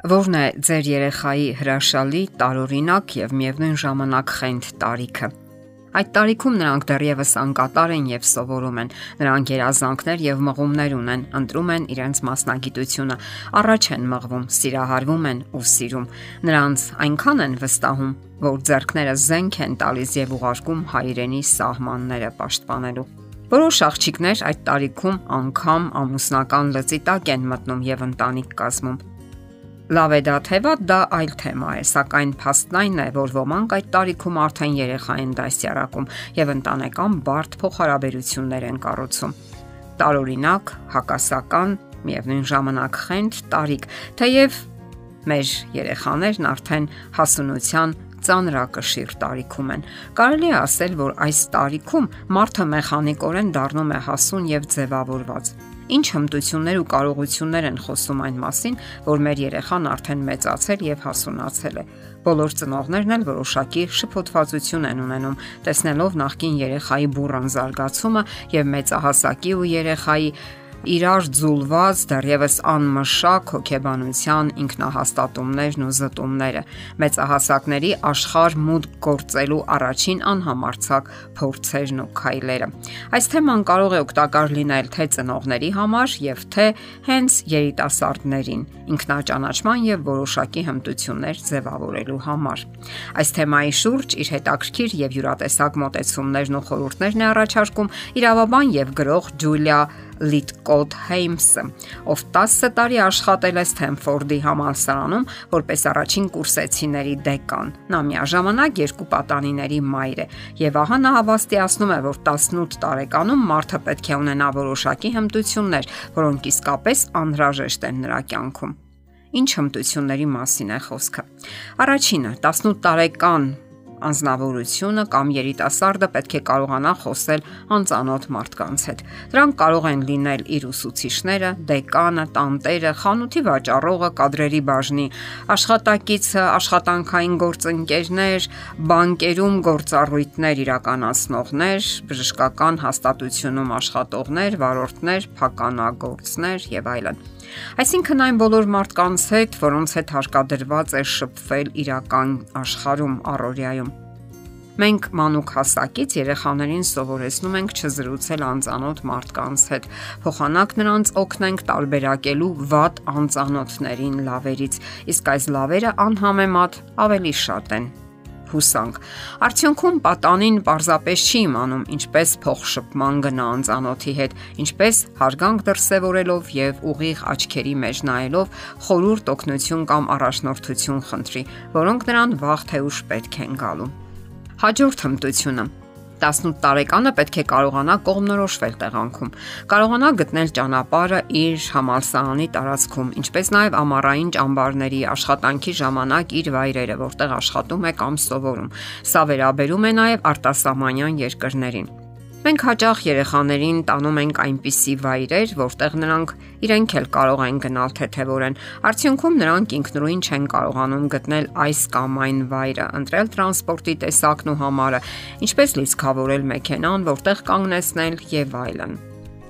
Որն է ձեր երեխայի հրաշալի, տարօրինակ եւ միևնույն ժամանակ խենթ տարիքը։ Այդ տարիքում նրանք դեռևս անկատար են եւ սովորում են։ Նրանք երազանքներ եւ մղումներ ունեն, ընտրում են իրենց մասնագիտությունը, առաջ են մղվում, սիրահարվում են ու սիրում։ Նրանց այնքան են վստահում, որ ձեռքները զենք են տալիս եւ ուղարկում հայրենի սահմանները պաշտպանելու։ Որոշ աղջիկներ այդ տարիքում անգամ ամուսնական լծի տակ են մտնում եւ ընտանիք կազմում։ Լավ է դա թե վատ, դա այլ թեմա է, սակայն փաստն այն է, որ ոմանք այդ տարիքում արդեն երեխա են դասյարակում եւ ընտանեկան բարդ փոխհարաբերություններ են կառուցում։ Տարօրինակ, հակասական, միևնույն ժամանակ խենթ տարիք, թեև մեր երեխաներն արդեն հասունության ծանրակշիռ տարիքում են։ Կարելի է ասել, որ այս տարիքում մարդը մեխանիկորեն դառնում է հասուն եւ ձևավորված Ինչ հմտություններ ու կարողություններ են խոսում այն մասին, որ մեր երեխան արդեն մեծացել եւ հասունացել է։ Բոլոր ծնողներն էլ որոշակի շփոթվածություն են ունենում, տեսնելով նախկին երեխայի բուրըն զարգացումը եւ մեծահասակի ու երեխայի իրար ձուլված դեռևս անմշակ հոգեբանության ինքնահաստատումներն ու զտումները մեծահասակների աշխարհ մուտք գործելու առաջին անհամարցակ փորձերն ու քայլերը այս թեման կարող է օգտակար լինել թե ծնողների համար եւ թե հենց երիտասարդներին ինքնաճանաչման եւ որոշակի հմտություններ ձևավորելու համար այս թեմայի շուրջ իր հետաքրքիր եւ յուրատեսակ մտեցումներն ու խորհուրդներն է առաջարկում իրավաբան եւ գրող Ջուլիա Լիտկոտ Հեյմսը, ով 10 տարի աշխատել է Սթենֆորդի համալսարանում որպես առաջին կուրսեցիների դեկան։ Նա միաժամանակ երկու պատանիների մայր է եւ ահա նա հավաստիացնում է, որ 18 տարեկանում մարդը պետք է ունենա որոշակի հմտություններ, որոնք իսկապես անհրաժեշտ են նրա կյանքում։ Ինչ հմտությունների մասին է խոսքը։ Առաջինը 18 տարեկան անznավորությունը կամ երիտասարդը պետք է կարողանա խոսել անծանոթ մարդկանց հետ։ Դրանք կարող են լինել իր ուսուցիչները, դեկանը, տանտերը, խանութի վաճառողը, կադրերի բաժնի աշխատակիցը, աշխատանքային գործընկերներ, բանկերում գործառույթներ իրականացնողներ, բժշկական հաստատությունում աշխատողներ, վարորդներ, փականագործներ եւ այլն։ Այսինքն այն բոլոր մարդկանց հետ, որոնց հետ հարկադրված է շփվել իրական աշխարհում, առօրյայում։ Մենք մանուկ հասակից երեխաներին սովորեցնում ենք չզրուցել անծանոթ մարդկանց հետ։ Փոխանակ նրանց օգնենք տարբերակելու վատ անծանոթներին լավերից, իսկ այս լավերը անհամեմատ ավելի շատ են հուսանք։ Արդյունքում պատանին պարզապես չի իմանում ինչպես փոխշփման գնա անծանոթի հետ, ինչպես հարգանք դրսևորելով եւ ուղիղ աչքերի մեջ նայելով խորուրդ օգնություն կամ առաջնորդություն խնդրի, որոնք նրան վաղ թե ուշ պետք են գալու։ Հաջորդ հմտությունը 18 տարեկանը պետք է կարողանա կողմնորոշվել տեղանքում։ Կարողանա գտնել ճանապարհը իր համալսարանի տարածքում, ինչպես նաև ամառային ճամբարների աշխատանքի ժամանակ իր վայրերը, որտեղ աշխատում է կամ սովորում։ Սա վերաբերում է նաև արտասահմանյան երկրներին։ Մենք հաճախ երեխաներին տանում ենք այնպիսի վայրեր, որտեղ նրանք իրենք էլ կարող են գնալ թեթևորեն։ Արդյունքում նրանք ինքնուրույն չեն կարողանում գտնել այս կամ այն վայրը, ընտրել տրանսպորտի տեսակն ու համարը, ինչպես լիցքավորել մեքենան, որտեղ կանգնեցնել եւ այլն։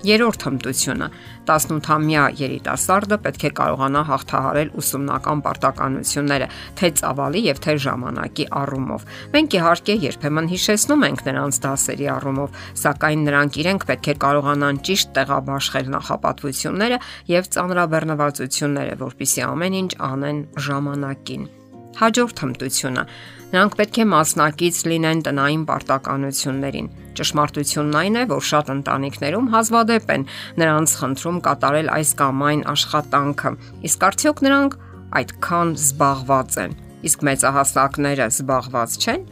Երորդ հմտությունը. 18-ամյա երիտասարդը պետք է կարողանա հաղթահարել ուսումնական պարտականությունները թե ծավալի եւ թե ժամանակի առումով։ Մենք իհարկե երբեմն հիշեցնում ենք նրանց դասերի առումով, սակայն նրանք իրենք պետք է կարողանան ճիշտ տեղաբաշխել նախապատվությունները եւ ծանրաբեռնվածությունները, որpիսի ամեն ինչ անեն ժամանակին։ Հաջորդ հմտությունը. Նրանք պետք է մասնակից լինեն տնային պարտականություններին Ճշմարտությունն այն է, որ շատ ընտանիքներում հազվադեպ են նրանց խնդրում կատարել այս կամ այն աշխատանքը։ Իսկ արդյոք նրանք այդքան զբաղված են։ Իսկ մեծահասակները զբաղված չեն։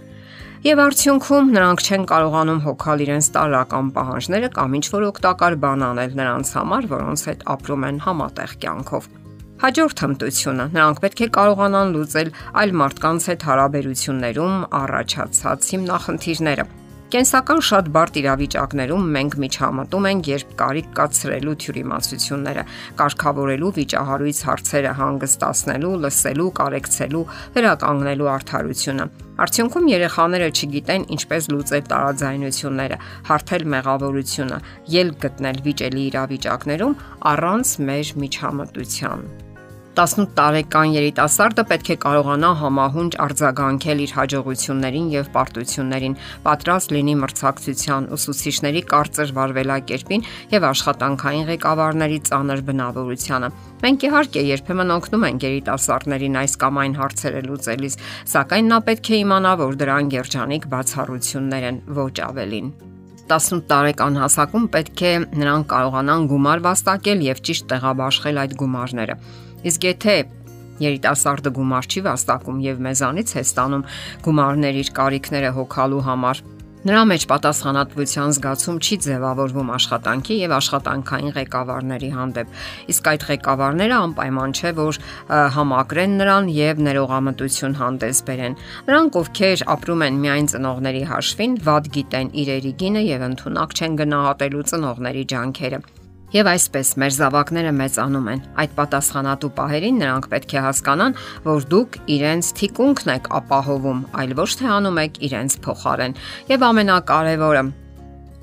Եվ արդյունքում նրանք չեն կարողանում հոգալ իրենց տարական պահանջները կամ ինչ որ օգտակար բան անել նրանց համար, որոնց հետ ապրում են համատեղ կյանքով։ Հաջորդ հմտությունը. նրանք պետք է կարողանան լուծել այլ մարդկանց հետ հարաբերություններում առաջացած հիմնախնդիրները Կենսական շատ բարդ իրավիճակներում մենք միջամտում ենք, երբ կարիք կա ցրելու թյուրիմացությունները, կարգավորելու վիճահարույց հարցերը հանգստացնելու, լսելու, կարեկցելու, վերականգնելու արդարությունը։ Արդյունքում երեխաները չգիտեն ինչպես լուծել տարաձայնությունները, հարթել մեղավորությունը, ելք գտնել վիճելի իրավիճակներում առանց մեր միջամտության։ 18 տարեկան երիտասարդը պետք է կարողանա համահունչ արձագանքել իր հաջողություններին եւ պարտություններին, պատրաստ լինի մրցակցության ուսուցիչների կարծր վարվելակերպին եւ աշխատանքային ղեկավարների ծանր բնավորությանը։ Մենք իհարկե երբեմն օգնում ենք երիտասարդներին այս կամ այն հարցերը լուծելիս, սակայն նա պետք է իմանա, որ դրան երջանիկ բացառություններ են, ոչ ավելին։ 18 տարեկան հասակում պետք է նրանք կարողանան գումար վաստակել եւ ճիշտ տեղաբաշխել այդ գումարները։ Իսկ եթե երիտասարդը գումար չի վաստակում եւ մեզանից է ստանում գումարներ իր կարիքները հոգալու համար, Նրա մեջ պատասխանատվության զգացում չի ձևավորվում աշխատանքի եւ աշխատանքային ղեկավարների հանդեպ։ Իսկ այդ ղեկավարները անպայման չէ, որ համակրեն նրան եւ ներողամտություն հանդես բերեն։ Նրանք, ովքեր ապրում են միայն ծնողների հաշվին, ված գիտեն իրերի գինը եւ ընդունակ չեն գնահատելու ծնողների ջանքերը։ Եվ այսպես մեր զավակները մեծանում են։ Այդ պատասխանատու պահերին նրանք պետք է հասկանան, որ դուք իրենց թիկունքն եք ապահովում, այլ ոչ թե անում եք իրենց փոխարեն։ Եվ ամենակարևորը՝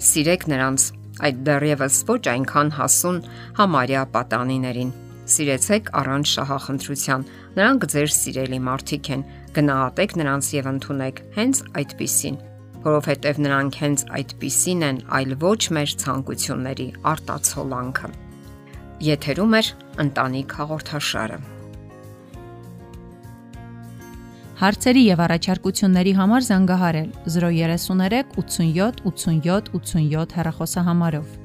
սիրեք նրանց այդ դեռևս ոչ այնքան հասուն համարյա պատանիներին։ Սիրեցեք առանց շահախնդրության։ Նրանք ձեր սիրելի մարդիկ են։ Գնահատեք նրանց եւ ընդունեք հենց այդպիսին որովհետև նրանք հենց այդպիսին են, այլ ոչ մեր ցանկությունների արտացոլանքը։ Եթերում է ընտանիք հաղորդաշարը։ Հարցերի եւ առաջարկությունների համար զանգահարել 033 87 87 87 հեռախոսահամարով։